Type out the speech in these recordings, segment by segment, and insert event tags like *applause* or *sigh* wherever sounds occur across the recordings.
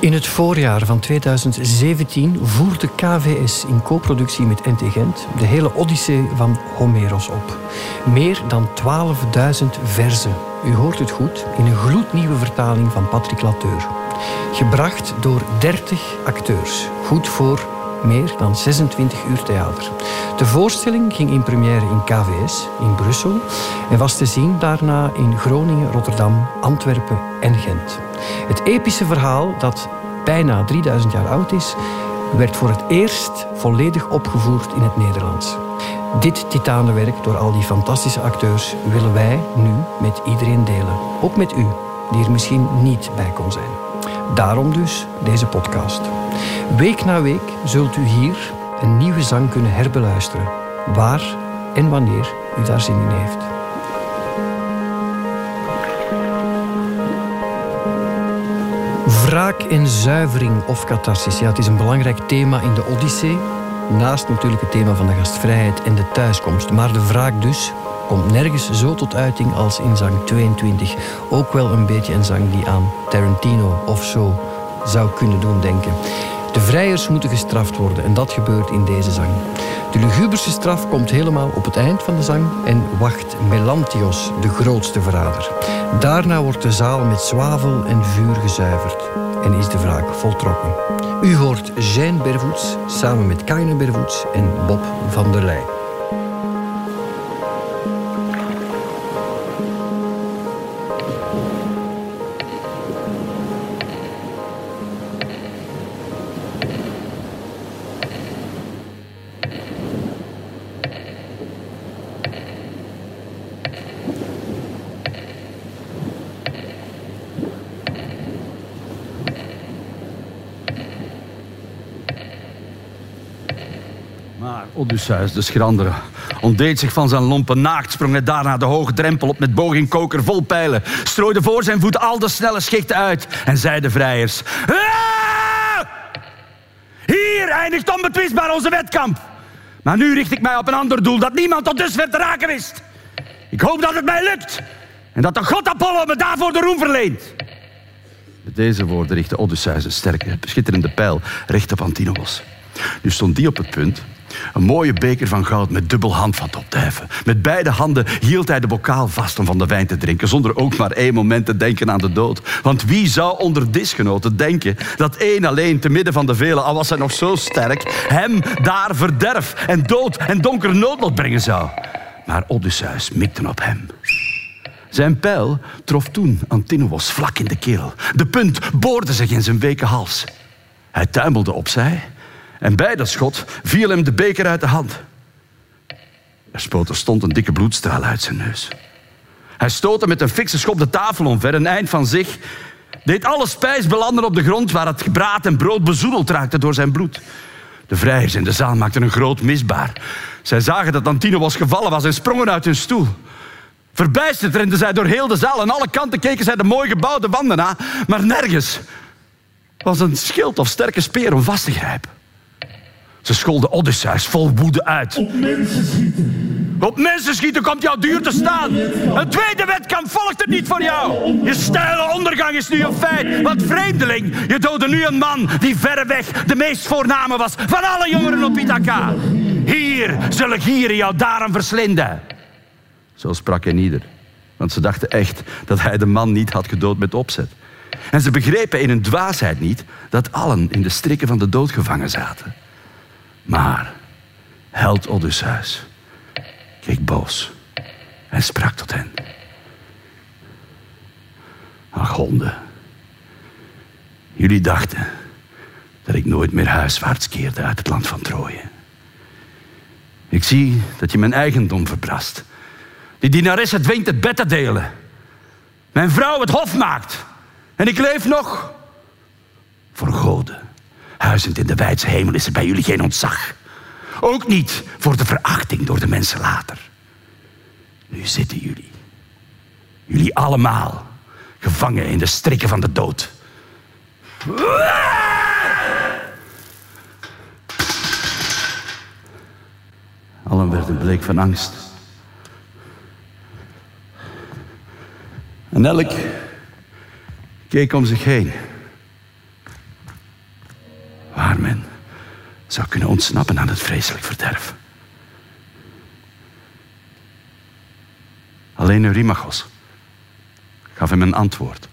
In het voorjaar van 2017 voerde KVS in co-productie met NT Gent de hele Odyssee van Homeros op. Meer dan 12.000 verzen. U hoort het goed, in een gloednieuwe vertaling van Patrick Lateur. Gebracht door 30 acteurs. Goed voor meer dan 26 uur theater. De voorstelling ging in première in KVS in Brussel en was te zien daarna in Groningen, Rotterdam, Antwerpen en Gent. Het epische verhaal, dat bijna 3000 jaar oud is, werd voor het eerst volledig opgevoerd in het Nederlands. Dit titanenwerk door al die fantastische acteurs willen wij nu met iedereen delen. Ook met u, die er misschien niet bij kon zijn. Daarom dus deze podcast. Week na week zult u hier een nieuwe zang kunnen herbeluisteren, waar en wanneer u daar zin in heeft. Wraak en zuivering of catharsis. Ja, het is een belangrijk thema in de Odyssee. Naast natuurlijk het thema van de gastvrijheid en de thuiskomst. Maar de wraak dus komt nergens zo tot uiting als in zang 22. Ook wel een beetje een zang die aan Tarantino of zo zou kunnen doen denken. De vrijers moeten gestraft worden en dat gebeurt in deze zang. De luguberste straf komt helemaal op het eind van de zang en wacht Melantios, de grootste verrader. Daarna wordt de zaal met zwavel en vuur gezuiverd en is de wraak voltrokken. U hoort Jean Bervoets samen met Kaine Bervoets en Bob van der Leij. Maar Odysseus, de schrandere, ontdeed zich van zijn lompe naakt, sprong hij daarna de hoge drempel op met boog koker vol pijlen, strooide voor zijn voet al de snelle schichten uit en zei de vrijers... "Ah! Hier eindigt onbetwistbaar onze wedkamp. Maar nu richt ik mij op een ander doel dat niemand tot dusver te raken wist. Ik hoop dat het mij lukt en dat de god Apollo me daarvoor de roem verleent. Met deze woorden richtte Odysseus een sterke, beschitterende pijl recht op Antinous. Nu stond die op het punt een mooie beker van goud met dubbel handvat op te heffen. Met beide handen hield hij de bokaal vast om van de wijn te drinken, zonder ook maar één moment te denken aan de dood. Want wie zou onder disgenoten denken dat één alleen te midden van de velen, al was hij nog zo sterk, hem daar verderf en dood en donkere noodlot brengen zou? Maar Odysseus mikte op hem. Zijn pijl trof toen Antinous vlak in de keel. De punt boorde zich in zijn weke hals. Hij tuimelde opzij en bij dat schot viel hem de beker uit de hand. Er stond een dikke bloedstraal uit zijn neus. Hij stootte met een fikse schop de tafel omver, een eind van zich, deed alle spijs belanden op de grond waar het gebraten brood bezoedeld raakte door zijn bloed. De vrijers in de zaal maakten een groot misbaar. Zij zagen dat Antino was gevallen was en sprongen uit hun stoel. Verbijsterd renden zij door heel de zaal. Aan alle kanten keken zij de mooi gebouwde wanden na. Maar nergens was een schild of sterke speer om vast te grijpen. Ze scholden Odysseus vol woede uit. Op mensen schieten. Op mensen schieten komt jou duur te staan. Een tweede wedkamp volgt er niet voor jou. Je steile ondergang is nu een feit. Want vreemdeling, je doodde nu een man die verreweg de meest voorname was van alle jongeren op Ithaca. Hier zullen gieren jou daarom verslinden. Zo sprak hij ieder. Want ze dachten echt dat hij de man niet had gedood met opzet. En ze begrepen in hun dwaasheid niet dat allen in de strikken van de dood gevangen zaten. Maar held Odysseus keek boos en sprak tot hen. Ach, honden. Jullie dachten dat ik nooit meer huiswaarts keerde uit het land van Troje. Ik zie dat je mijn eigendom verbrast. Die dienaresse dwingt het bed te delen. Mijn vrouw het hof maakt. En ik leef nog voor goden. Huizend in de wijdse hemel is er bij jullie geen ontzag. Ook niet voor de verachting door de mensen later. Nu zitten jullie. Jullie allemaal gevangen in de strikken van de dood. Allen werden bleek van angst. En elk keek om zich heen. Zou kunnen ontsnappen aan het vreselijk verderf. Alleen Eurymachos gaf hem een antwoord.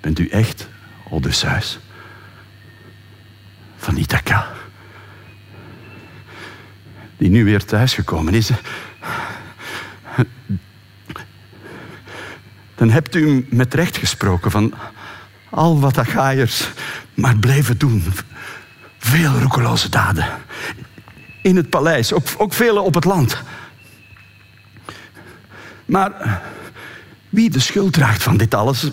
Bent u echt Odysseus van Ithaca? Die nu weer thuisgekomen is. Dan hebt u met recht gesproken van al wat Achaiërs maar bleven doen. Veel roekeloze daden. In het paleis, ook, ook vele op het land. Maar wie de schuld draagt van dit alles,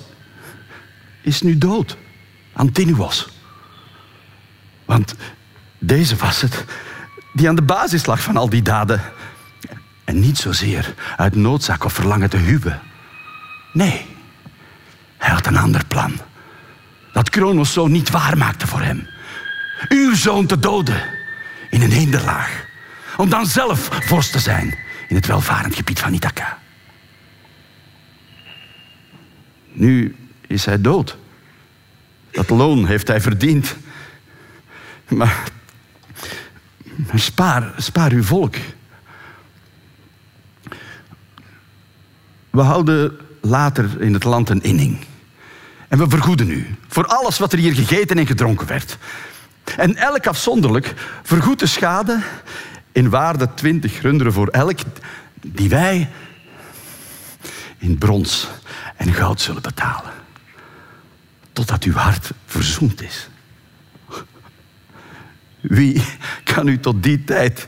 is nu dood. Antinuos. Want deze was het die aan de basis lag van al die daden. En niet zozeer uit noodzaak of verlangen te huwen. Nee, hij had een ander plan. Dat Kronos zo niet waar maakte voor hem. Uw zoon te doden in een hinderlaag. Om dan zelf vorst te zijn in het welvarend gebied van Ithaca. Nu is hij dood. Dat loon heeft hij verdiend. Maar, maar spaar, spaar uw volk. We houden later in het land een inning. En we vergoeden u voor alles wat er hier gegeten en gedronken werd. En elk afzonderlijk vergoedt de schade in waarde 20 runderen voor elk die wij in brons en goud zullen betalen. Totdat uw hart verzoend is. Wie kan u tot die tijd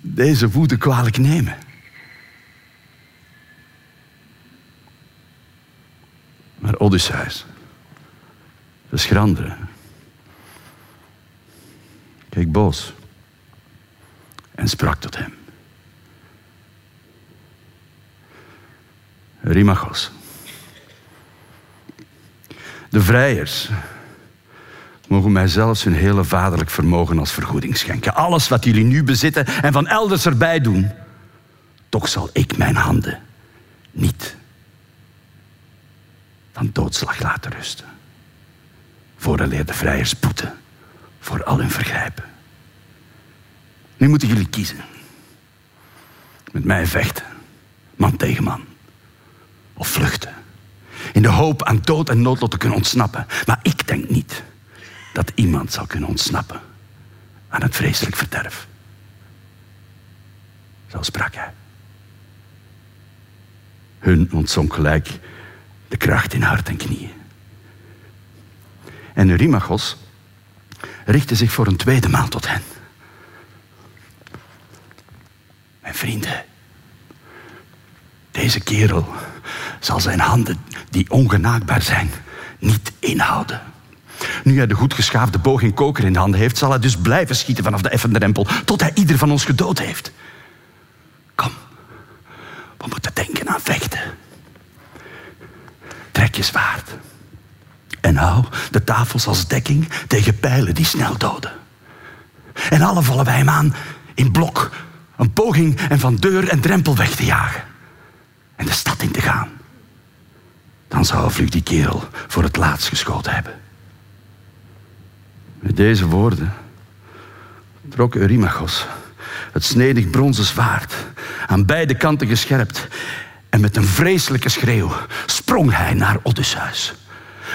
deze woede kwalijk nemen? Maar Odysseus, de schrandere, keek boos en sprak tot hem. Rimachos. De vrijers mogen mij zelfs hun hele vaderlijk vermogen als vergoeding schenken. Alles wat jullie nu bezitten en van elders erbij doen. Toch zal ik mijn handen niet van doodslag laten rusten. Vooraleer de vrijers boeten voor al hun vergrijpen. Nu moeten jullie kiezen. Met mij vechten, man tegen man. Of vluchten. In de hoop aan dood en noodlot te kunnen ontsnappen. Maar ik denk niet dat iemand zal kunnen ontsnappen aan het vreselijk verderf. Zo sprak hij. Hun ontzonk gelijk de kracht in hart en knieën. En Eurymachos richtte zich voor een tweede maal tot hen. Mijn vrienden, deze kerel zal zijn handen, die ongenaakbaar zijn, niet inhouden. Nu hij de goed geschaafde boog en koker in de handen heeft, zal hij dus blijven schieten vanaf de effende rempel, tot hij ieder van ons gedood heeft. Kom, we moeten denken aan vechten. Trek je zwaard. En hou de tafels als dekking tegen pijlen die snel doden. En alle vallen wij hem aan in blok. Een poging en van deur en drempel weg te jagen. En de stad in te gaan. Dan zou vlug die kerel voor het laatst geschoten hebben. Met deze woorden trok Eurymachos het snedig bronzen zwaard, aan beide kanten gescherpt. En met een vreselijke schreeuw sprong hij naar Odysseus.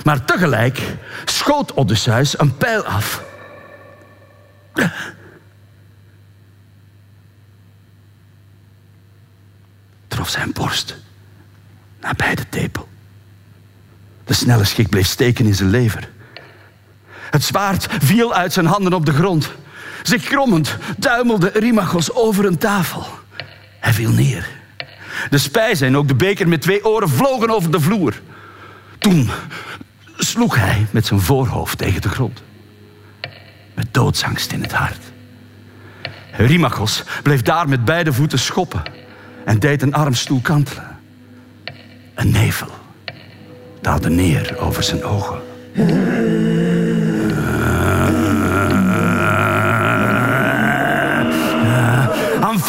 Maar tegelijk schoot Odysseus een pijl af. Trof zijn borst nabij de tepel. De snelle schik bleef steken in zijn lever. Het zwaard viel uit zijn handen op de grond. Zich krommend tuimelde Rimachos over een tafel. Hij viel neer. De spijzen en ook de beker met twee oren vlogen over de vloer. Toen sloeg hij met zijn voorhoofd tegen de grond. Met doodsangst in het hart. Rimachos bleef daar met beide voeten schoppen en deed een armstoel kantelen. Een nevel daalde neer over zijn ogen.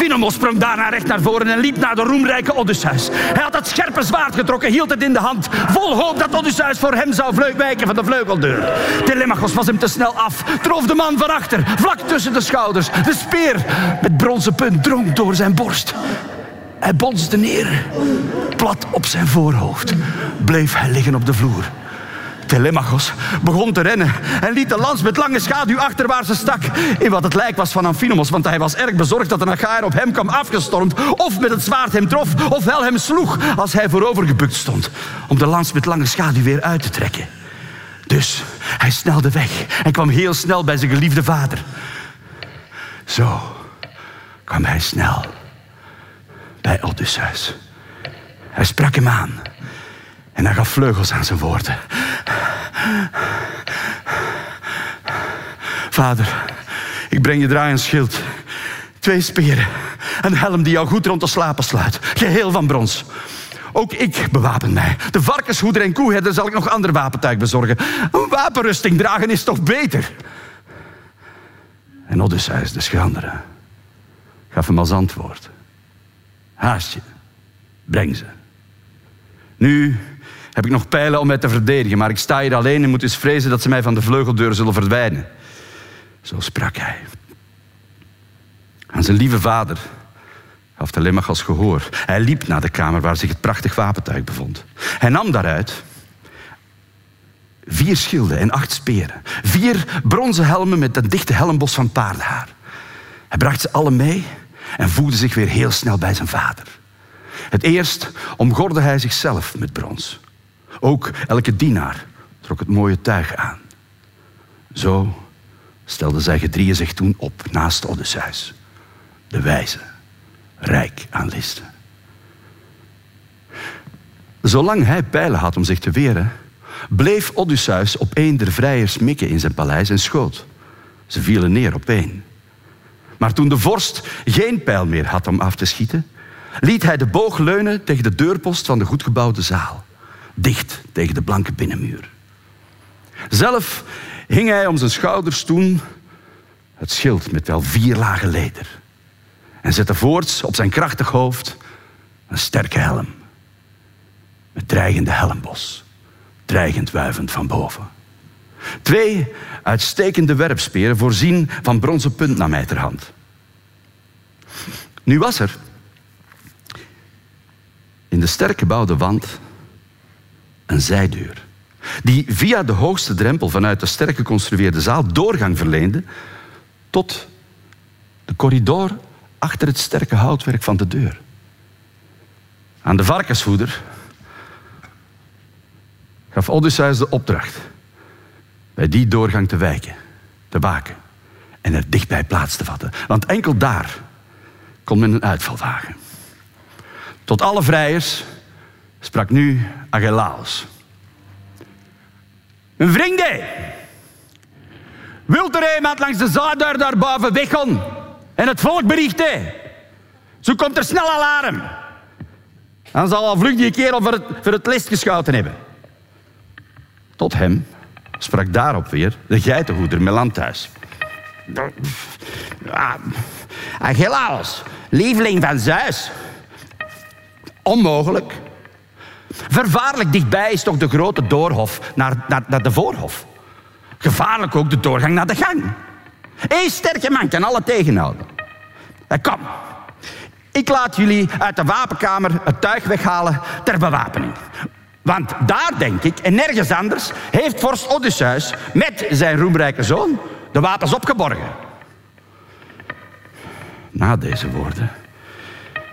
Amphinomos sprong daarna recht naar voren en liep naar de roemrijke Odysseus. Hij had het scherpe zwaard getrokken, hield het in de hand, vol hoop dat Odysseus voor hem zou wijken van de vleugeldeur. Telemachos was hem te snel af, trof de man van achter, vlak tussen de schouders. De speer met bronzen punt drong door zijn borst. Hij bonsde neer. Plat op zijn voorhoofd bleef hij liggen op de vloer. Telemachos begon te rennen en liet de lans met lange schaduw achter waar ze stak in wat het lijk was van Amphinomos, want hij was erg bezorgd dat een Achaar op hem kwam afgestormd of met het zwaard hem trof ofwel hem sloeg als hij voorovergebukt stond om de lans met lange schaduw weer uit te trekken. Dus hij snelde weg en kwam heel snel bij zijn geliefde vader. Zo kwam hij snel bij Odysseus. Hij sprak hem aan en hij gaf vleugels aan zijn woorden. Vader, ik breng je draai een schild. Twee speren. Een helm die jou goed rond de slapen sluit. Geheel van brons. Ook ik bewapen mij. De varkenshoeder en koeherder zal ik nog ander wapentuig bezorgen. Een wapenrusting dragen is toch beter? En Odysseus, de schrandere, gaf hem als antwoord. Haast je, breng ze. Nu heb ik nog pijlen om mij te verdedigen, maar ik sta hier alleen en moet dus vrezen dat ze mij van de vleugeldeur zullen verdwijnen. Zo sprak hij. Aan zijn lieve vader gaf Telemachos gehoor. Hij liep naar de kamer waar zich het prachtig wapentuig bevond. Hij nam daaruit vier schilden en acht speren. Vier bronzen helmen met een dichte helmbos van paardenhaar. Hij bracht ze alle mee en voegde zich weer heel snel bij zijn vader. Het eerst omgorde hij zichzelf met brons. Ook elke dienaar trok het mooie tuig aan. Zo stelden zij gedrieën zich toen op naast Odysseus, de wijze, rijk aan listen. Zolang hij pijlen had om zich te weren, bleef Odysseus op een der vrijers mikken in zijn paleis en schoot. Ze vielen neer op één. Maar toen de vorst geen pijl meer had om af te schieten, liet hij de boog leunen tegen de deurpost van de goedgebouwde zaal, dicht tegen de blanke binnenmuur. Zelf hing hij om zijn schouders toen het schild met wel vier lagen leder en zette voorts op zijn krachtig hoofd een sterke helm met dreigende helmbos, dreigend wuivend van boven. Twee uitstekende werpsperen voorzien van bronzen punt naar mij ter hand. Nu was er in de sterk gebouwde wand zijdeur, die via de hoogste drempel vanuit de sterk geconstrueerde zaal doorgang verleende tot de corridor achter het sterke houtwerk van de deur. Aan de varkensvoeder gaf Odysseus de opdracht bij die doorgang te wijken, te waken en er dichtbij plaats te vatten. Want enkel daar kon men een uitval wagen. Tot alle vrijers sprak nu Agelaos. Mijn vrienden, wilt er iemand langs de zaadeur daarboven weggaan en het volk berichten? Zo komt er snel alarm. Dan zal al vlug die kerel voor het, voor het list geschoten hebben. Tot hem sprak daarop weer de geitenhoeder Melanthuis. Agelaos, lieveling van Zeus. Onmogelijk. Vervaarlijk dichtbij is toch de grote doorhof naar, naar, naar de voorhof. Gevaarlijk ook de doorgang naar de gang. Eén sterke man kan alle tegenhouden. Kom, ik laat jullie uit de wapenkamer het tuig weghalen ter bewapening. Want daar, denk ik, en nergens anders, heeft vorst Odysseus met zijn roemrijke zoon de wapens opgeborgen. Na deze woorden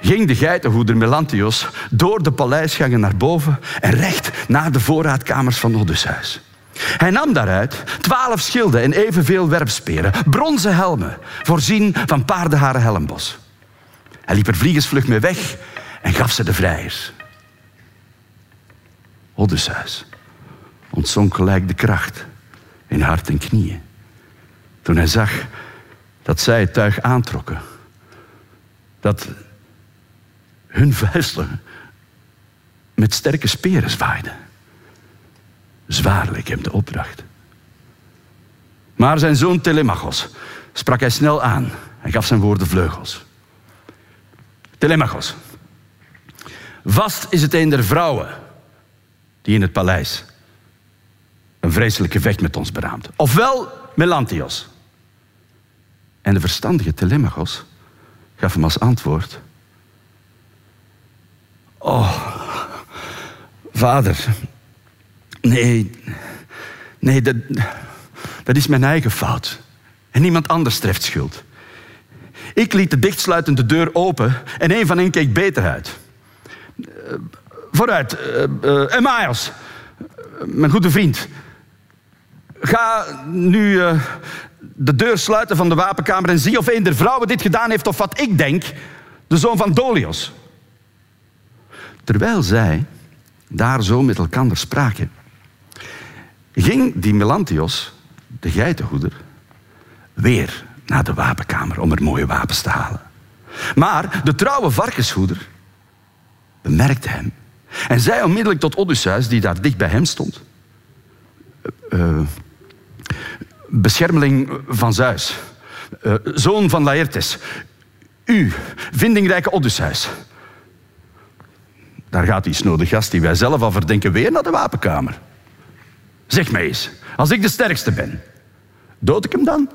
ging de geitenhoeder Melantios door de paleisgangen naar boven en recht naar de voorraadkamers van Odysseus. Hij nam daaruit twaalf schilden en evenveel werpsperen, bronzen helmen, voorzien van paardenharen helmbos. Hij liep er vliegensvlug mee weg en gaf ze de vrijers. Odysseus ontzonk gelijk de kracht in hart en knieën. Toen hij zag dat zij het tuig aantrokken, dat hun vuisten met sterke speren zwaaiden. Zwaar leek hem de opdracht. Maar zijn zoon Telemachos sprak hij snel aan en gaf zijn woorden vleugels. Telemachos. Vast is het een der vrouwen die in het paleis een vreselijk gevecht met ons beraamt. Ofwel Melantios. En de verstandige Telemachos gaf hem als antwoord: Oh, vader, nee, nee, dat, dat is mijn eigen fout. En niemand anders treft schuld. Ik liet de dichtsluitende deur open en een van hen keek beter uit. Uh, vooruit, uh, mijn goede vriend. Ga nu de deur sluiten van de wapenkamer en zie of een der vrouwen dit gedaan heeft of wat ik denk, de zoon van Dolios. Terwijl zij daar zo met elkaar spraken, ging die Melantios, de geitenhoeder, weer naar de wapenkamer om er mooie wapens te halen. Maar de trouwe varkenshoeder bemerkte hem en zei onmiddellijk tot Odysseus, die daar dicht bij hem stond: uh, Beschermeling van Zeus, uh, zoon van Laertes, u, vindingrijke Odysseus. Daar gaat die snode gast die wij zelf al verdenken weer naar de wapenkamer. Zeg mij eens, als ik de sterkste ben, dood ik hem dan?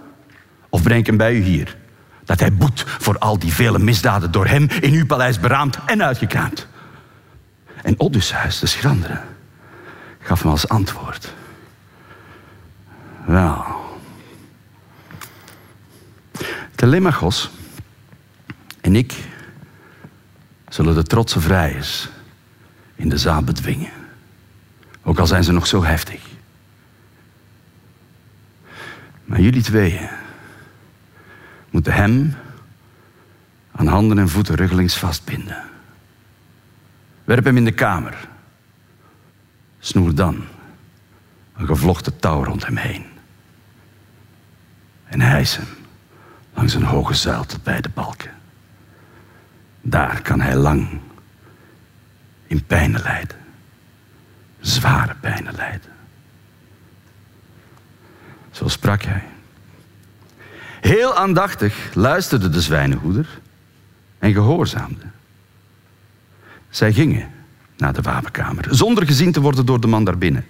Of breng ik hem bij u hier? Dat hij boet voor al die vele misdaden door hem in uw paleis beraamd en uitgekraamd. En Odysseus, de schrandere, gaf hem als antwoord. Wel. Telemachos en ik zullen de trotse vrijers in de zaal bedwingen. Ook al zijn ze nog zo heftig. Maar jullie tweeën moeten hem aan handen en voeten ruggelings vastbinden. Werp hem in de kamer. Snoer dan een gevlochten touw rond hem heen. En hijs hem langs een hoge zuil tot bij de balken. Daar kan hij lang in pijnen lijden. Zware pijnen lijden. Zo sprak hij. Heel aandachtig luisterde de zwijnenhoeder en gehoorzaamde. Zij gingen naar de wapenkamer, zonder gezien te worden door de man daarbinnen.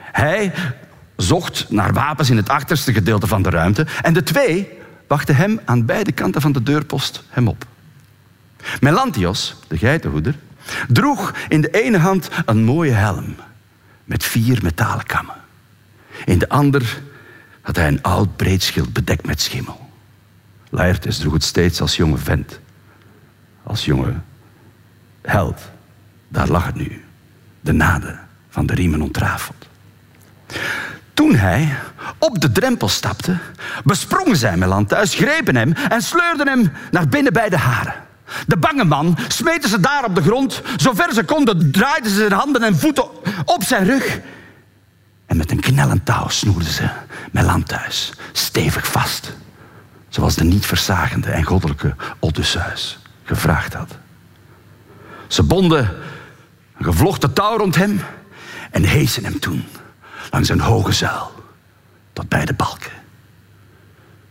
Hij zocht naar wapens in het achterste gedeelte van de ruimte en de twee wachten hem aan beide kanten van de deurpost hem op. Melantios, de geitenhoeder, droeg in de ene hand een mooie helm met vier metalen kammen. In de ander had hij een oud breed schild bedekt met schimmel. Laertes droeg het steeds als jonge vent, als jonge held. Daar lag het nu, de nade van de riemen ontrafeld. Toen hij op de drempel stapte, besprongen zij Melanthus, grepen hem en sleurden hem naar binnen bij de haren. De bange man smeten ze daar op de grond. Zover ze konden draaiden ze zijn handen en voeten op zijn rug. En met een knellend touw snoerden ze Melanthus stevig vast. Zoals de niet verzagende en goddelijke Odysseus gevraagd had. Ze bonden een gevlochten touw rond hem en heesen hem toen langs een hoge zuil tot bij de balken.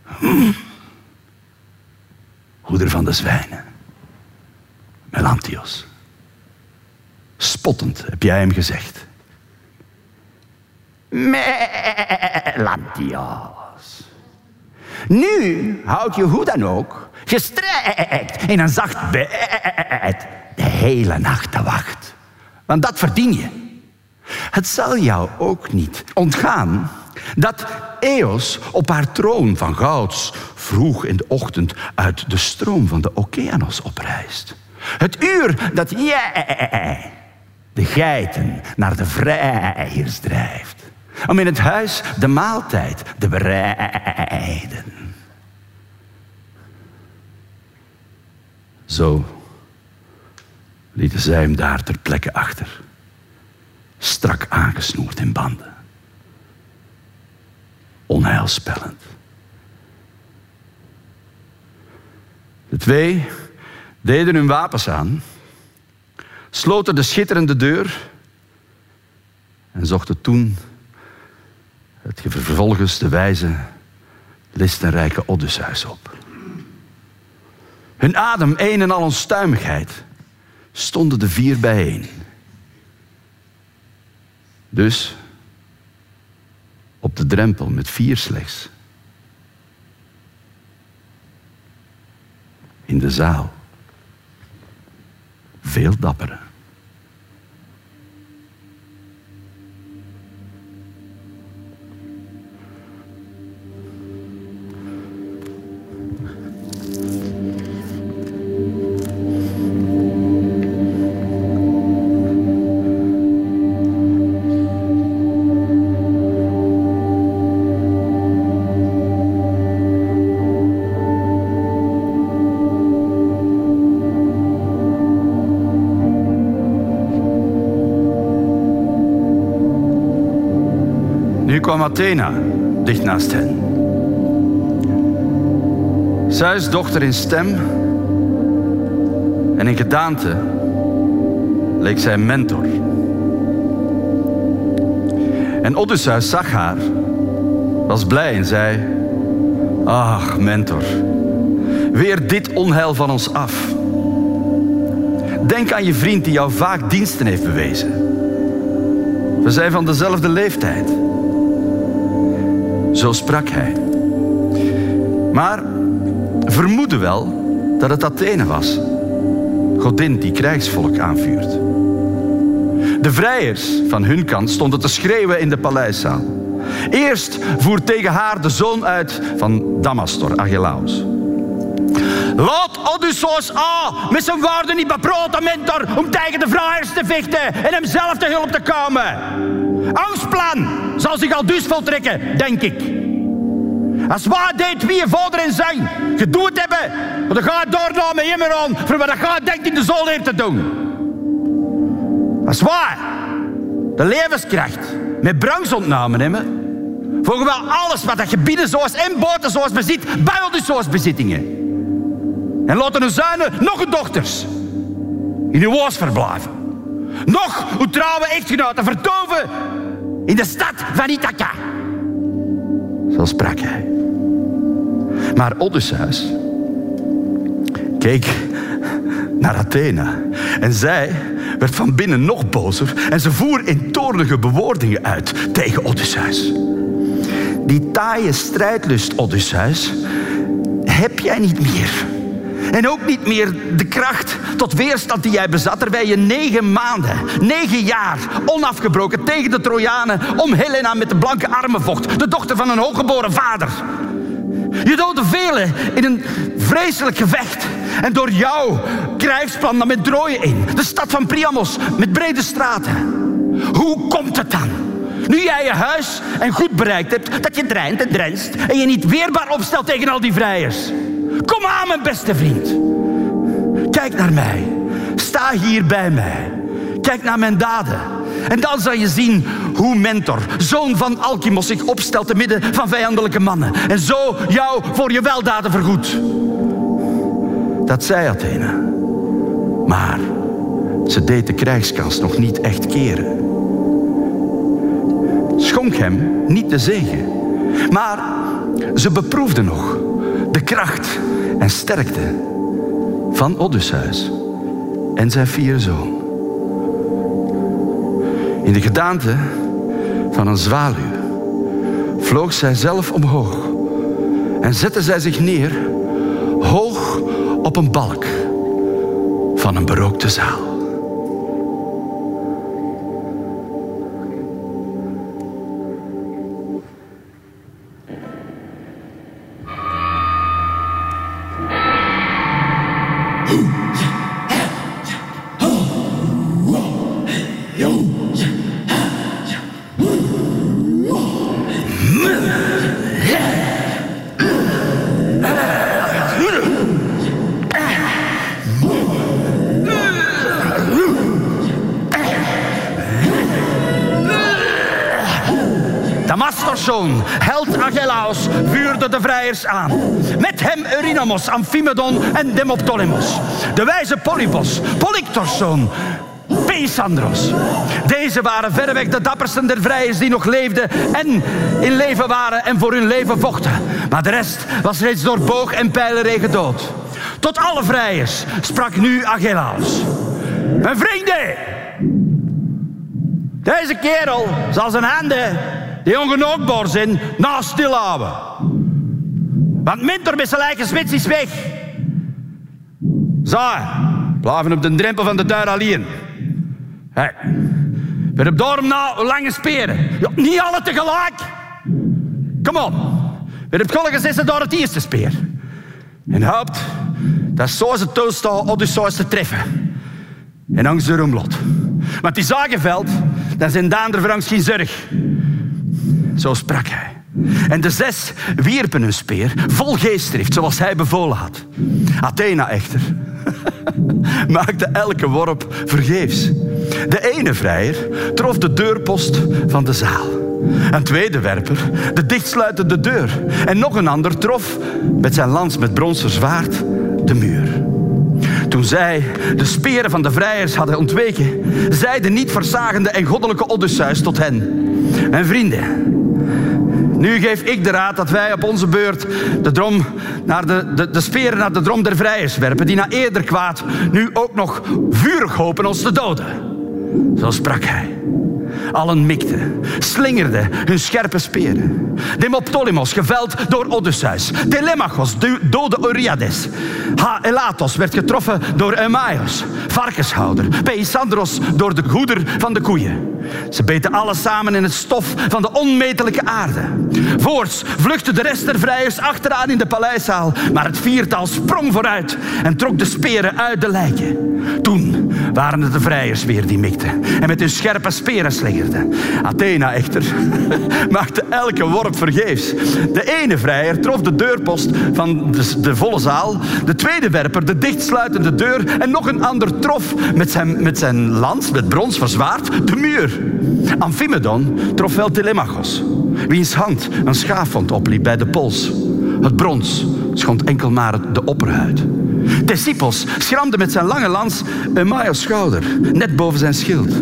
Hm. Hoeder van de zwijnen. Melantios. Spottend heb jij hem gezegd. Melantios. Nu houd je hoe dan ook gestrekt in een zacht bed de hele nacht te wacht. Want dat verdien je. Het zal jou ook niet ontgaan dat Eos op haar troon van gouds vroeg in de ochtend uit de stroom van de Okeanos oprijst. Het uur dat jij de geiten naar de vrijers drijft. Om in het huis de maaltijd te bereiden. Zo lieten zij hem daar ter plekke achter. Strak aangesnoerd in banden. Onheilspellend. De twee deden hun wapens aan, sloten de schitterende deur en zochten toen het vervolgens de wijze, listenrijke Odysseus op. hun adem een en al onstuimigheid, stonden de vier bijeen. Dus op de drempel met vier slechts. In de zaal. Veel dapperen. Kwam Athena dicht naast hen. Zeus dochter in stem en in gedaante leek zij mentor. En Odysseus zag haar, was blij en zei: Ach, mentor, weer dit onheil van ons af. Denk aan je vriend die jou vaak diensten heeft bewezen. We zijn van dezelfde leeftijd. Zo sprak hij. Maar vermoedde wel dat het Athene was, godin die krijgsvolk aanvuurt. De vrijers van hun kant stonden te schreeuwen in de paleiszaal. Eerst voert tegen haar de zoon uit van Damastor, Agelaus. Laat Odysseus A met zijn woorden niet beproten, mentor, om tegen de vrijers te vechten en hem zelf te hulp te komen. Ons plan zal zich al dus voltrekken, denk ik. Als wij deed wie je vader en zijn gedoet hebben, dan ga je door naar mijn aan voor wat je denkt in de zon hier te doen. Als wij de levenskracht met brands ontnamen hebben, volgen wel alles wat dat gebieden zoals en boten zoals bezit, bij zoals bezittingen. En laten hun zuinen nog een dochters in uw woos verblijven. Nog uw trouwe echtgenoten vertoven in de stad van Ithaca. Zo sprak hij. Maar Odysseus keek naar Athena en zij werd van binnen nog bozer en ze voer in toornige bewoordingen uit tegen Odysseus. Die taaie strijdlust, Odysseus, heb jij niet meer. En ook niet meer de kracht tot weerstand die jij bezat, terwijl je negen maanden, negen jaar onafgebroken tegen de Trojanen om Helena met de blanke armen vocht, de dochter van een hooggeboren vader. Je doodde velen in een vreselijk gevecht. En door jouw krijgsplan nam met Troje in. De stad van Priamos met brede straten. Hoe komt het dan? Nu jij je huis en goed bereikt hebt, dat je dreint en drenst en je niet weerbaar opstelt tegen al die vrijers. Kom aan, mijn beste vriend. Kijk naar mij. Sta hier bij mij. Kijk naar mijn daden. En dan zal je zien hoe Mentor, zoon van Alkimos, zich opstelt te midden van vijandelijke mannen. En zo jou voor je weldaden vergoedt. Dat zei Athene. Maar ze deed de krijgskans nog niet echt keren. Schonk hem niet de zegen. Maar ze beproefde nog de kracht en sterkte van Odysseus en zijn vier zoon. In de gedaante van een zwaluw vloog zij zelf omhoog en zette zij zich neer hoog op een balk van een berookte zaal. Met hem Eurynamos, Amphimedon en Demoptolemus. De wijze Polybos, Polyctors zoon, Pesandros. Deze waren verreweg de dappersten der vrijers die nog leefden en in leven waren en voor hun leven vochten. Maar de rest was reeds door boog en pijlenregen gedood. Tot alle vrijers sprak nu Agelaus. Mijn vrienden, deze kerel zal zijn handen, die ongenaakbaar zijn, naast stil houden. Want Minter met zijn lijken spits is weg. Zo, blijven op de drempel van de deur alleen. Hey. We hebben daarom na lange speren. Ja, niet alle tegelijk. Kom op. We hebben gelukkig zitten door het eerste speer. En hoopt dat zo is het toestel Odysseus te treffen. En angst de roemlot. Want die zagenveld, dan zijn Daan er voor geen zorg. Zo sprak hij. En de zes wierpen hun speer vol geestdrift, zoals hij bevolen had. Athena echter *laughs* maakte elke worp vergeefs. De ene vrijer trof de deurpost van de zaal. Een tweede werper de dichtsluitende deur. En nog een ander trof met zijn lans met bronzen zwaard de muur. Toen zij de speren van de vrijers hadden ontweken, zei de niet verzagende en goddelijke Odysseus tot hen: Mijn vrienden, nu geef ik de raad dat wij op onze beurt de, drom naar de, de, de speren naar de drom der vrijers werpen, die na eerder kwaad nu ook nog vurig hopen ons te doden. Zo sprak hij. Allen mikten, slingerden hun scherpe speren. Demoptolimos geveld door Odysseus. Telemachos doodde Oriades. Elatos werd getroffen door Eumaios, varkenshouder. Peisandros door de goeder van de koeien. Ze beten alle samen in het stof van de onmetelijke aarde. Voorts vluchtte de rest der vrijers achteraan in de paleiszaal, maar het viertal sprong vooruit en trok de speren uit de lijken. Toen waren het de vrijers weer die mikten en met hun scherpe speren slingerden. Athena echter *laughs* maakte elke worp vergeefs. De ene vrijer trof de deurpost van de, de volle zaal, de tweede werper de dichtsluitende deur en nog een ander trof met zijn, met zijn lans, met brons verzwaard, de muur. Amphimedon trof wel Telemachos, wiens hand een schaafwond opliep bij de pols. Het brons schond enkel maar de opperhuid. Tessippos schramde met zijn lange lans Eumaeus schouder, net boven zijn schild.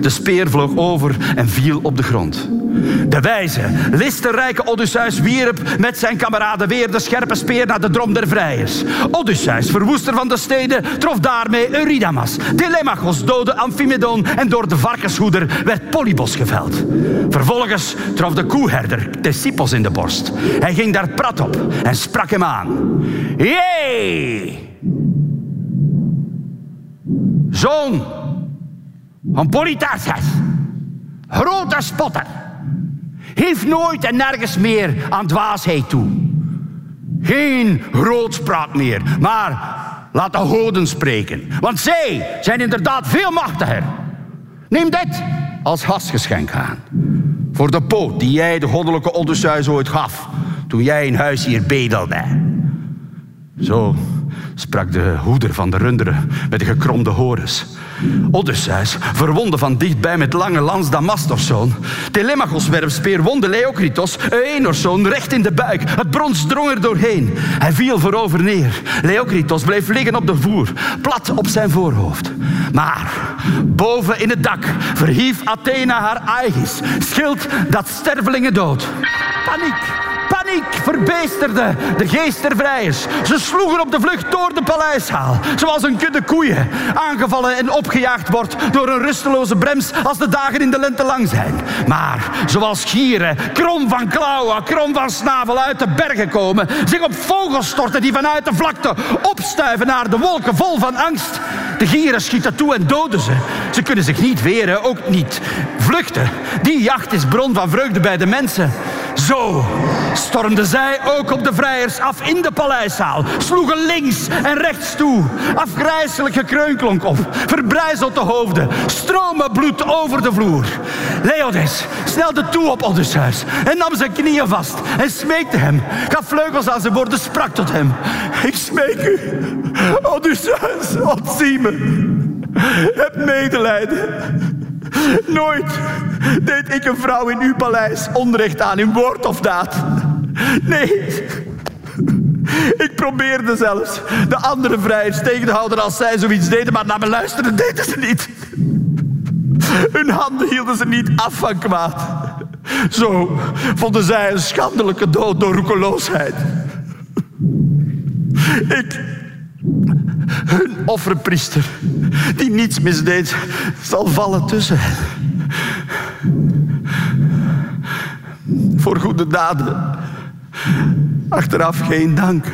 De speer vloog over en viel op de grond. De wijze, listerrijke Odysseus wierp met zijn kameraden weer de scherpe speer naar de drom der vrijers. Odysseus, verwoester van de steden, trof daarmee Eurydamas. Telemachos doodde Amphimedon en door de varkenshoeder werd Polybos geveld. Vervolgens trof de koeherder Tessippos in de borst. Hij ging daar prat op en sprak hem aan. Jee! Zoon van Polytarchus, grote spotter heeft nooit en nergens meer aan dwaasheid toe. Geen grootspraak meer, maar laat de goden spreken. Want zij zijn inderdaad veel machtiger. Neem dit als gastgeschenk aan. Voor de poot die jij de goddelijke Odysseus ooit gaf. Toen jij in huis hier bedelde. Zo sprak de hoeder van de runderen met de gekromde horens. Odysseus verwonde van dichtbij met lange lans Damastos zoon. Telemachos werpspeer wonde Leokritos, Enos zoon, recht in de buik. Het brons drong er doorheen. Hij viel voorover neer. Leokritos bleef liggen op de voer, plat op zijn voorhoofd. Maar boven in het dak verhief Athena haar Aegis, schild dat stervelingen dood. Paniek! Verbeesterde de geest der vrijers. Ze sloegen op de vlucht door de paleiszaal. Zoals een kudde koeien aangevallen en opgejaagd wordt door een rusteloze brems als de dagen in de lente lang zijn. Maar zoals gieren, krom van klauwen, krom van snavel uit de bergen komen, zich op vogels storten die vanuit de vlakte opstuiven naar de wolken vol van angst. De gieren schieten toe en doden ze. Ze kunnen zich niet weren, ook niet vluchten. Die jacht is bron van vreugde bij de mensen. Zo stormden zij ook op de vrijers af in de paleiszaal, sloegen links en rechts toe. Afgrijzelijk gekreun klonk op, verbrijzeld de hoofden, stromen bloed over de vloer. Leodes snelde toe op Odysseus en nam zijn knieën vast en smeekte hem, gaf vleugels aan zijn woorden, sprak tot hem. Ik smeek u, Odysseus, ontzie. Heb medelijden. Nooit deed ik een vrouw in uw paleis onrecht aan in woord of daad. Nee. Ik probeerde zelfs de andere vrijers tegen te houden als zij zoiets deden, maar naar me luisteren deden ze niet. Hun handen hielden ze niet af van kwaad. Zo vonden zij een schandelijke dood door roekeloosheid. Ik hun offerpriester, die niets misdeed, zal vallen tussen hen. Voor goede daden, achteraf geen dank.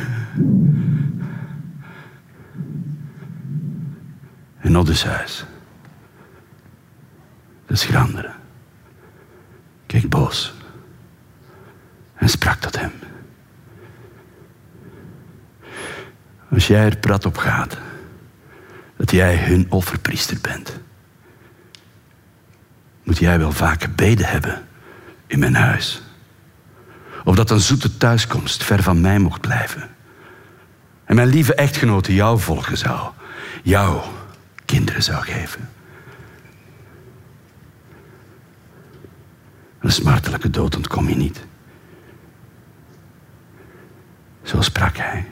En Odysseus, de schrandere, keek boos en sprak tot hem. Als jij er prat op gaat dat jij hun offerpriester bent, moet jij wel vaak gebeden hebben in mijn huis. Of dat een zoete thuiskomst ver van mij mocht blijven. En mijn lieve echtgenote jou volgen zou, jou kinderen zou geven. Een smartelijke dood ontkom je niet. Zo sprak hij.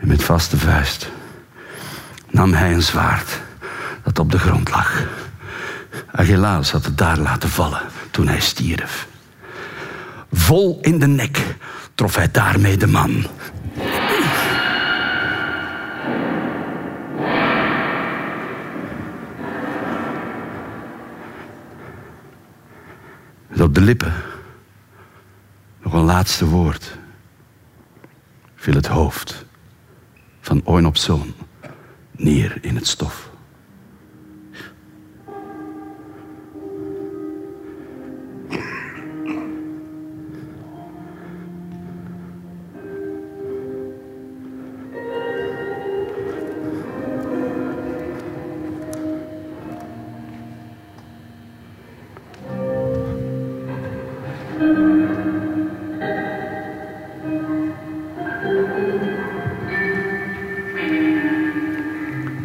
En met vaste vuist nam hij een zwaard dat op de grond lag. Agelaus had het daar laten vallen toen hij stierf. Vol in de nek trof hij daarmee de man. Met op de lippen nog een laatste woord viel het hoofd van Oinop's zoon neer in het stof.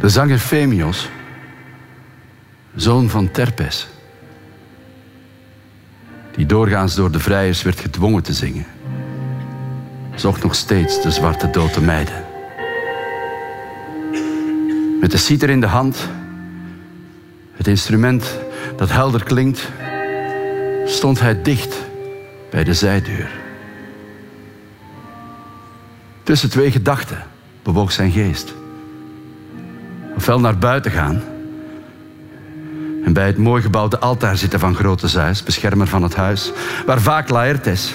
De zanger Femios, zoon van Terpes, die doorgaans door de vrijers werd gedwongen te zingen, zocht nog steeds de zwarte dood te mijden. Met de citer in de hand, het instrument dat helder klinkt, stond hij dicht bij de zijdeur. Tussen twee gedachten bewoog zijn geest ofwel naar buiten gaan en bij het mooi gebouwde altaar zitten van Grote Zeus, beschermer van het huis, waar vaak Laertes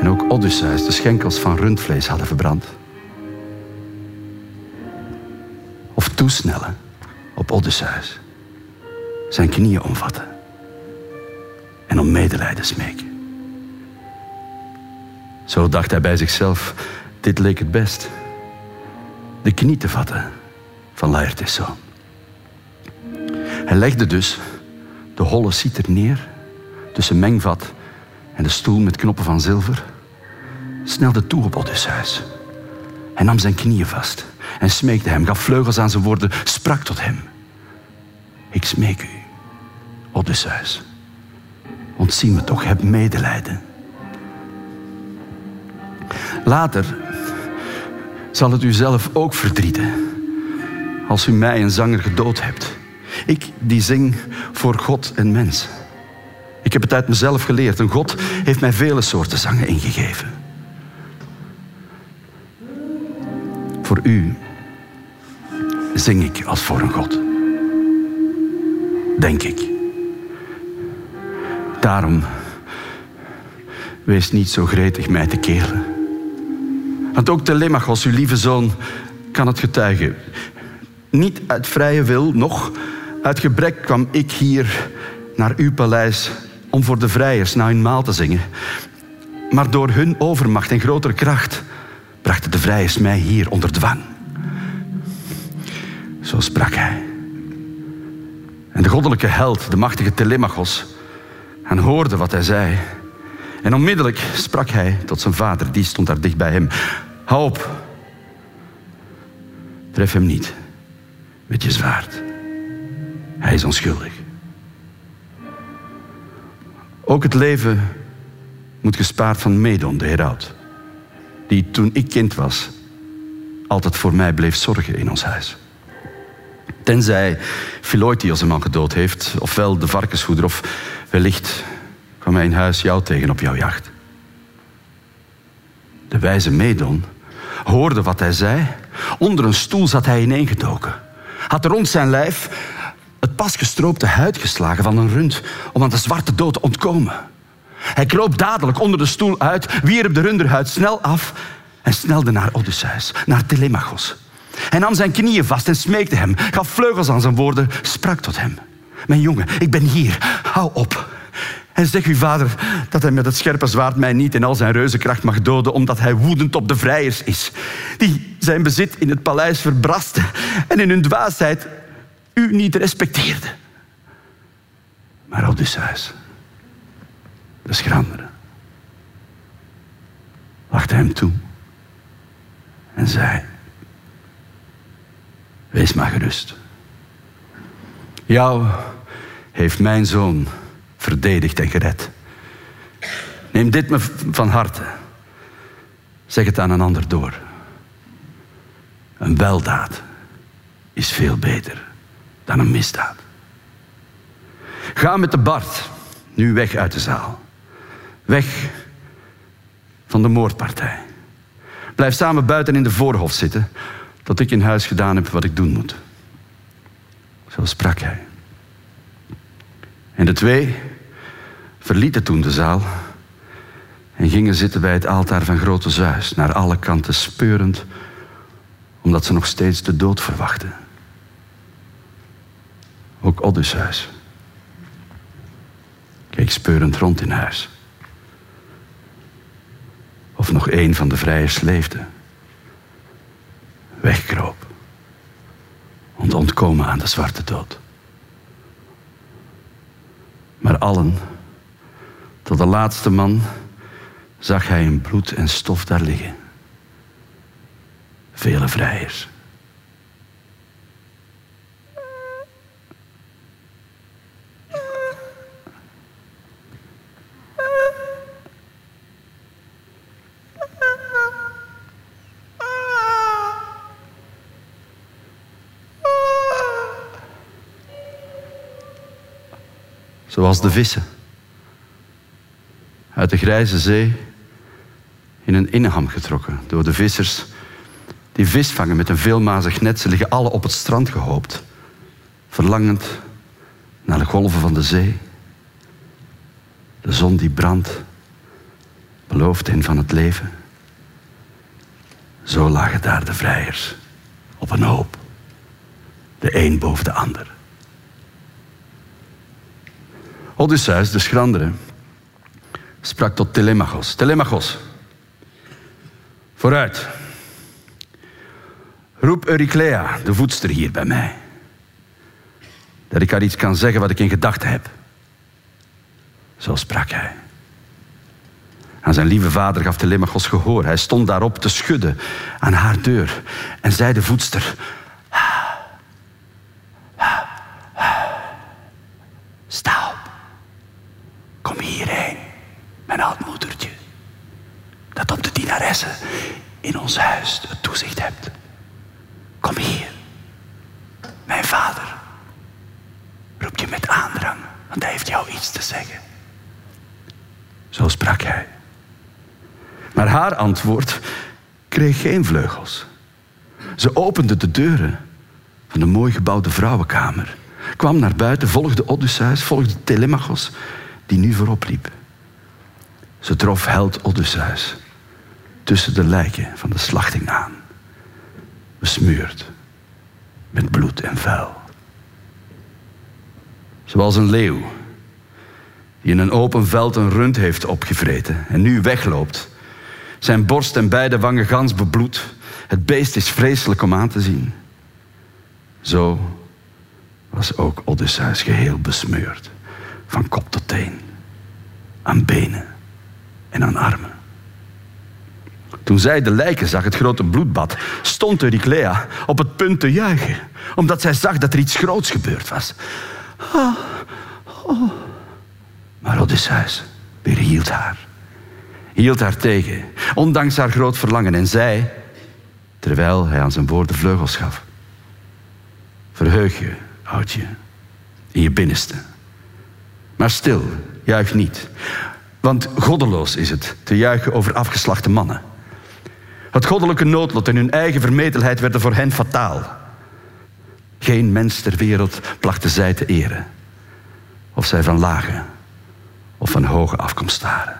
en ook Odysseus de schenkels van rundvlees hadden verbrand. Of toesnellen op Odysseus, zijn knieën omvatten en om medelijden smeken. Zo dacht hij bij zichzelf, dit leek het best. De knie te vatten van zoon. Hij legde dus de holle citer neer tussen mengvat en de stoel met knoppen van zilver, snelde toe op Odysseus. Hij nam zijn knieën vast en smeekte hem, gaf vleugels aan zijn woorden, sprak tot hem. Ik smeek u, Odysseus, ontzie me toch, heb medelijden. Later zal het u zelf ook verdrieten als u mij een zanger gedood hebt. Ik die zing voor God en mens. Ik heb het uit mezelf geleerd en God heeft mij vele soorten zangen ingegeven. Voor u zing ik als voor een God. Denk ik. Daarom wees niet zo gretig mij te keren. Want ook Telemachos, uw lieve zoon, kan het getuigen. Niet uit vrije wil, nog uit gebrek kwam ik hier naar uw paleis om voor de vrijers naar hun maal te zingen. Maar door hun overmacht en grotere kracht brachten de vrijers mij hier onder dwang. Zo sprak hij. En de goddelijke held, de machtige Telemachos, en hoorde wat hij zei. En onmiddellijk sprak hij tot zijn vader, die stond daar dicht bij hem. Hou op. Tref hem niet met je zwaard. Hij is onschuldig. Ook het leven moet gespaard van Medon, de heraut. Die toen ik kind was, altijd voor mij bleef zorgen in ons huis. Tenzij Philoitios een man gedood heeft, ofwel de varkensvoeder, of wellicht kwam hij in huis jou tegen op jouw jacht. De wijze Medon hoorde wat hij zei. Onder een stoel zat hij ineengedoken. Had rond zijn lijf het pas gestroopte huid geslagen van een rund om aan de zwarte dood te ontkomen. Hij kroop dadelijk onder de stoel uit, wierp de runderhuid snel af en snelde naar Odysseus, naar Telemachos. Hij nam zijn knieën vast en smeekte hem, gaf vleugels aan zijn woorden, sprak tot hem. Mijn jongen, ik ben hier, hou op. En zeg uw vader dat hij met het scherpe zwaard mij niet in al zijn reuzenkracht mag doden, omdat hij woedend op de vrijers is, die zijn bezit in het paleis verbrasten en in hun dwaasheid u niet respecteerden. Maar Odysseus, de schrandere, lachte hem toe en zei, wees maar gerust. Jou heeft mijn zoon verdedigd en gered. Neem dit me van harte. Zeg het aan een ander door. Een weldaad is veel beter dan een misdaad. Ga met de Bart nu weg uit de zaal. Weg van de moordpartij. Blijf samen buiten in de voorhof zitten tot ik in huis gedaan heb wat ik doen moet. Zo sprak hij. En de twee verlieten toen de zaal en gingen zitten bij het altaar van Grote Zeus, naar alle kanten speurend, omdat ze nog steeds de dood verwachten. Ook Odysseus keek speurend rond in huis. Of nog een van de vrijers leefde. Wegkroop. Om te ontkomen aan de zwarte dood. Maar allen, tot de laatste man, zag hij in bloed en stof daar liggen. Vele vrijers. Zoals de vissen. Uit de grijze zee in een inneham getrokken door de vissers die vis vangen met een veelmazig net. Ze liggen alle op het strand gehoopt, verlangend naar de golven van de zee. De zon die brandt, belooft hen van het leven. Zo lagen daar de vrijers op een hoop, de een boven de ander. Odysseus, de schrandere, sprak tot Telemachos. Telemachos, vooruit. Roep Euryclea, de voedster, hier bij mij. Dat ik haar iets kan zeggen wat ik in gedachten heb. Zo sprak hij. Aan zijn lieve vader gaf Telemachos gehoor. Hij stond daarop te schudden aan haar deur en zei de voedster: Sta op. Kom hierheen, mijn oud moedertje. Dat in ons huis het toezicht hebt. Kom hier. Mijn vader roept je met aandrang, want hij heeft jou iets te zeggen. Zo sprak hij. Maar haar antwoord kreeg geen vleugels. Ze opende de deuren van de mooi gebouwde vrouwenkamer, kwam naar buiten, volgde Odysseus, volgde Telemachos, die nu voorop liep. Ze trof held Odysseus tussen de lijken van de slachting aan, besmeurd met bloed en vuil. Zoals een leeuw die in een open veld een rund heeft opgevreten en nu wegloopt. Zijn borst en beide wangen gans bebloed. Het beest is vreselijk om aan te zien. Zo was ook Odysseus geheel besmeurd, van kop tot teen, aan benen en aan armen. Toen zij de lijken zag, het grote bloedbad, stond Euryclea op het punt te juichen, omdat zij zag dat er iets groots gebeurd was. Oh, oh. Maar Odysseus weerhield haar. Hield haar tegen, ondanks haar groot verlangen, en zei, terwijl hij aan zijn woorden vleugels gaf: Verheug je, oudje, in je binnenste. Maar stil, juich niet. Want goddeloos is het te juichen over afgeslachte mannen. Het goddelijke noodlot en hun eigen vermetelheid werden voor hen fataal. Geen mens ter wereld plachten zij te eren. Of zij van lage of van hoge afkomst waren.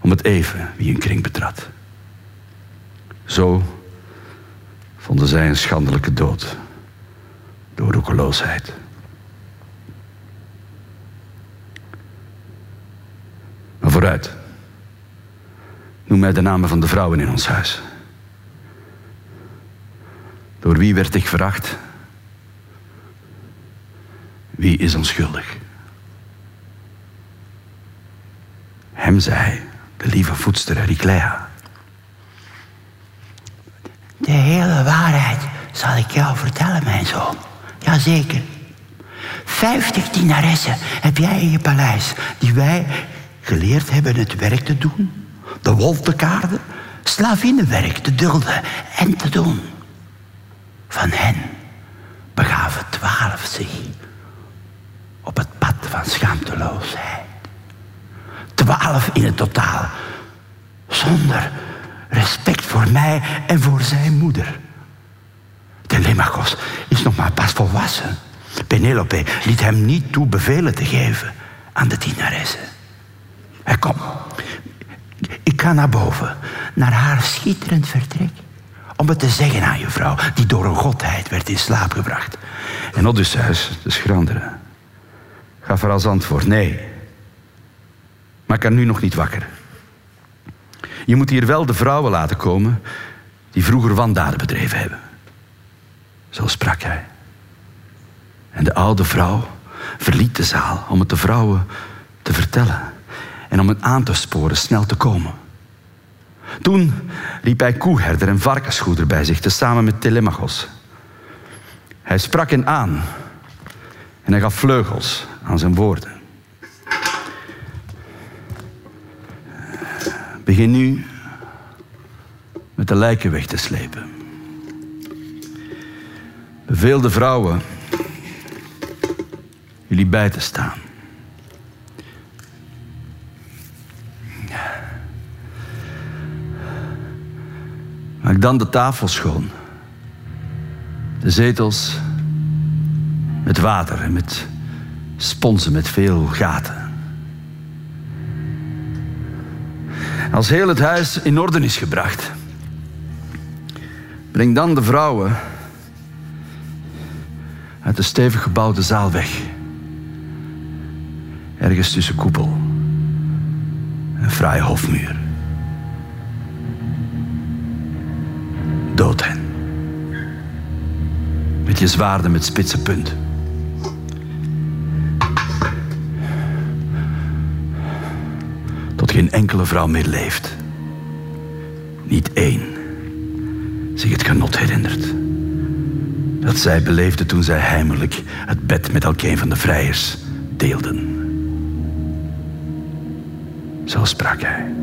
Om het even wie hun kring betrad. Zo vonden zij een schandelijke dood door roekeloosheid. Maar vooruit. Noem mij de namen van de vrouwen in ons huis. Door wie werd ik veracht? Wie is onschuldig? Hem zei de lieve voedster Riclea. De hele waarheid zal ik jou vertellen, mijn zoon. Jazeker. Vijftig dienaressen heb jij in je paleis, die wij geleerd hebben het werk te doen, de wolf te kaarden, slavinnenwerk te dulden en te doen. Van hen begaven twaalf zich op het pad van schaamteloosheid. Twaalf in het totaal, zonder respect voor mij en voor zijn moeder. Telemachos is nog maar pas volwassen. Penelope liet hem niet toe bevelen te geven aan de dienaressen. Hij kom, ik ga naar boven, naar haar schitterend vertrek. Om het te zeggen aan je vrouw, die door een godheid werd in slaap gebracht. En Odysseus, de schrandere, gaf er als antwoord: Nee, maar ik kan nu nog niet wakker. Je moet hier wel de vrouwen laten komen die vroeger wandaden bedreven hebben. Zo sprak hij. En de oude vrouw verliet de zaal om het de vrouwen te vertellen en om het aan te sporen snel te komen. Toen riep hij koeherder en varkensgoeder bij zich, tezamen met Telemachos. Hij sprak hen aan en hij gaf vleugels aan zijn woorden. Begin nu met de lijken weg te slepen. Beveel de vrouwen jullie bij te staan. Maak dan de tafel schoon. De zetels met water en met sponsen met veel gaten. Als heel het huis in orde is gebracht, breng dan de vrouwen uit de stevig gebouwde zaal weg. Ergens tussen koepel en fraaie hofmuur. Dood hen. Met je zwaarden met spitse punt. Tot geen enkele vrouw meer leeft. Niet één zich het genot herinnert. Dat zij beleefde toen zij heimelijk het bed met elkeen van de vrijers deelden. Zo sprak hij.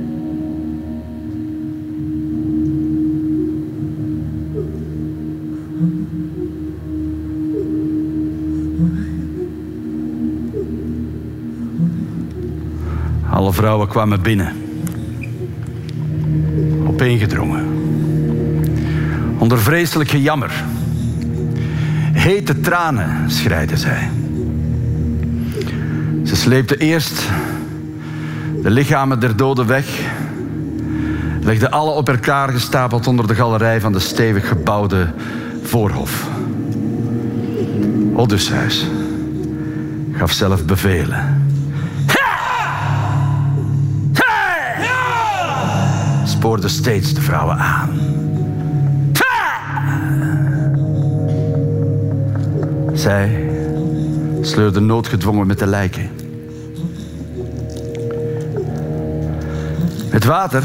Vrouwen kwamen binnen. Opeengedrongen. Onder vreselijk gejammer. Hete tranen schreiden zij. Ze sleepten eerst de lichamen der doden weg. Legden alle op elkaar gestapeld onder de galerij van de stevig gebouwde voorhof. Odysseus gaf zelf bevelen. Spoorde steeds de vrouwen aan. Zij sleurden noodgedwongen met de lijken. Met water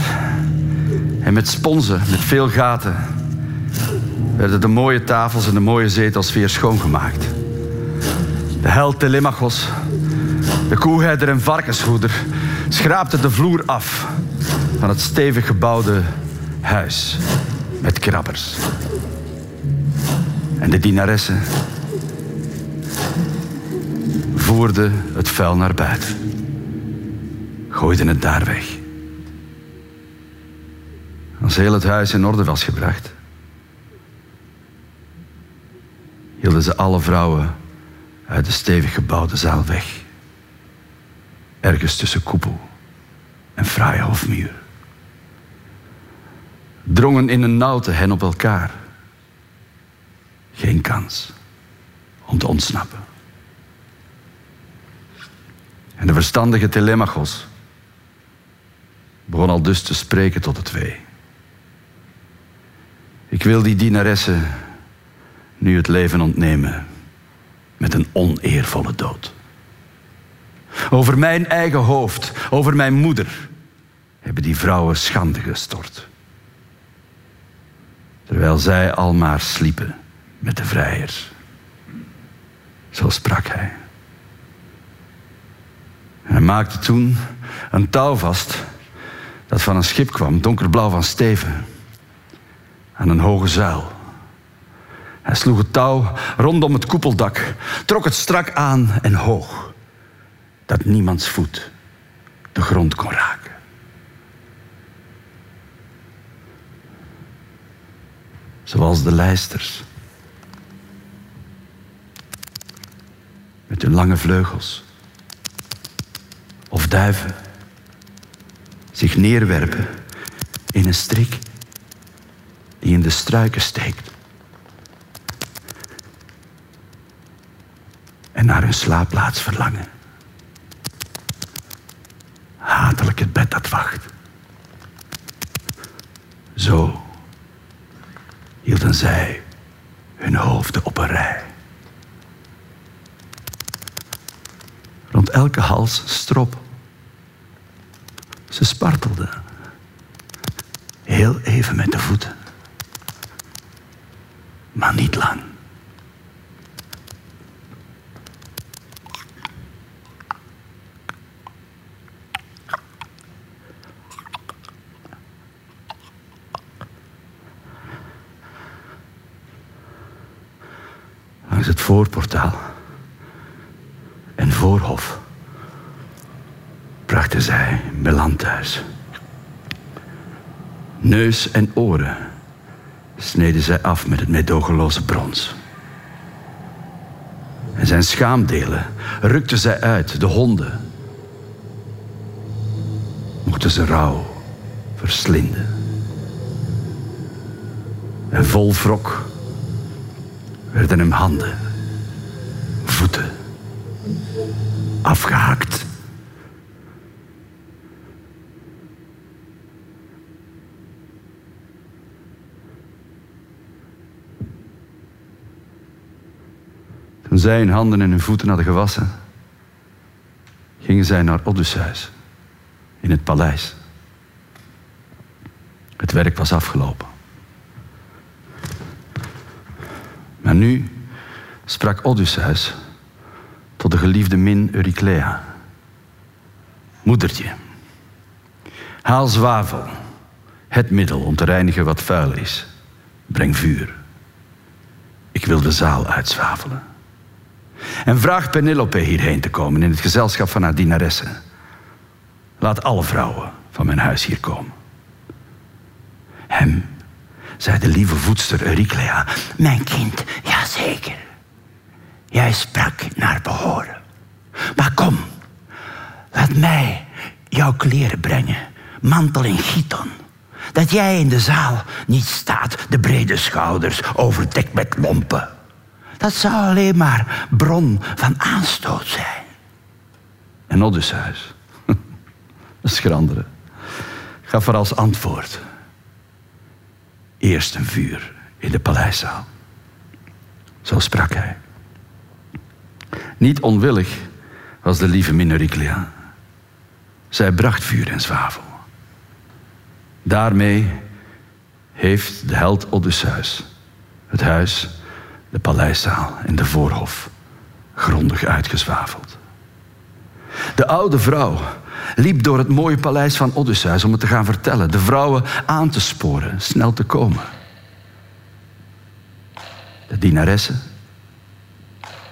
en met sponsen met veel gaten werden de mooie tafels en de mooie zetels weer schoongemaakt. De held Telemachos, de koeherder en varkensvoeder schraapte de vloer af van het stevig gebouwde huis met krabbers. En de dienaressen voerden het vuil naar buiten, gooiden het daar weg. Als heel het huis in orde was gebracht, hielden ze alle vrouwen uit de stevig gebouwde zaal weg. Ergens tussen koepel en fraaie hofmuur. Drongen in een nauwte hen op elkaar. Geen kans om te ontsnappen. En de verstandige Telemachos begon al dus te spreken tot de twee. Ik wil die dienaressen nu het leven ontnemen met een oneervolle dood. Over mijn eigen hoofd, over mijn moeder, hebben die vrouwen schande gestort. Terwijl zij al maar sliepen met de vrijers. Zo sprak hij. Hij maakte toen een touw vast dat van een schip kwam, donkerblauw van steven, aan een hoge zuil. Hij sloeg het touw rondom het koepeldak, trok het strak aan en hoog, dat niemands voet de grond kon raken. Zoals de lijsters. Met hun lange vleugels. Of duiven. Zich neerwerpen in een strik die in de struiken steekt. En naar hun slaapplaats verlangen. Hatelijk het bed dat wacht. Zo hielden zij hun hoofden op een rij. Rond elke hals strop. Ze spartelden. Heel even met de voeten. Maar niet lang. Langs het voorportaal en voorhof brachten zij Melan thuis. Neus en oren sneden zij af met het medogeloze brons. En zijn schaamdelen rukten zij uit, de honden. Mochten ze rouw verslinden. En vol wrok werden hem handen, voeten afgehakt. Toen zij hun handen en hun voeten hadden gewassen, gingen zij naar Odysseus in het paleis. Het werk was afgelopen. Maar nu sprak Odysseus tot de geliefde min Euryclea. Moedertje, haal zwavel, het middel om te reinigen wat vuil is. Breng vuur. Ik wil de zaal uitzwavelen. En vraag Penelope hierheen te komen in het gezelschap van haar dienaressen. Laat alle vrouwen van mijn huis hier komen. Hem, zei de lieve voedster Euryclea, Mijn kind, ja zeker. Jij sprak naar behoren. Maar kom, laat mij jouw kleren brengen, mantel en giton. Dat jij in de zaal niet staat, de brede schouders overdekt met lompen. Dat zou alleen maar bron van aanstoot zijn. En Odysseus, *laughs* dat schranderen, gaf er als antwoord. Eerst een vuur in de paleiszaal. Zo sprak hij. Niet onwillig was de lieve Minoriclea. Zij bracht vuur en zwavel. Daarmee heeft de held Odysseus het huis, de paleiszaal en de voorhof grondig uitgezwaveld. De oude vrouw liep door het mooie paleis van Odysseus om het te gaan vertellen, de vrouwen aan te sporen, snel te komen. De dienaressen,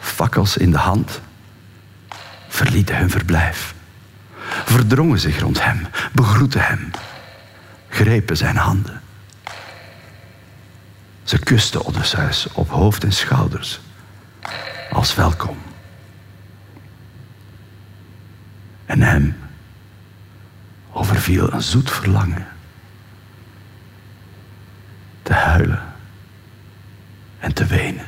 fakkels in de hand, verlieten hun verblijf, verdrongen zich rond hem, begroetten hem, grepen zijn handen, Ze kuste Odysseus op hoofd en schouders als welkom. En hem overviel een zoet verlangen te huilen en te wenen.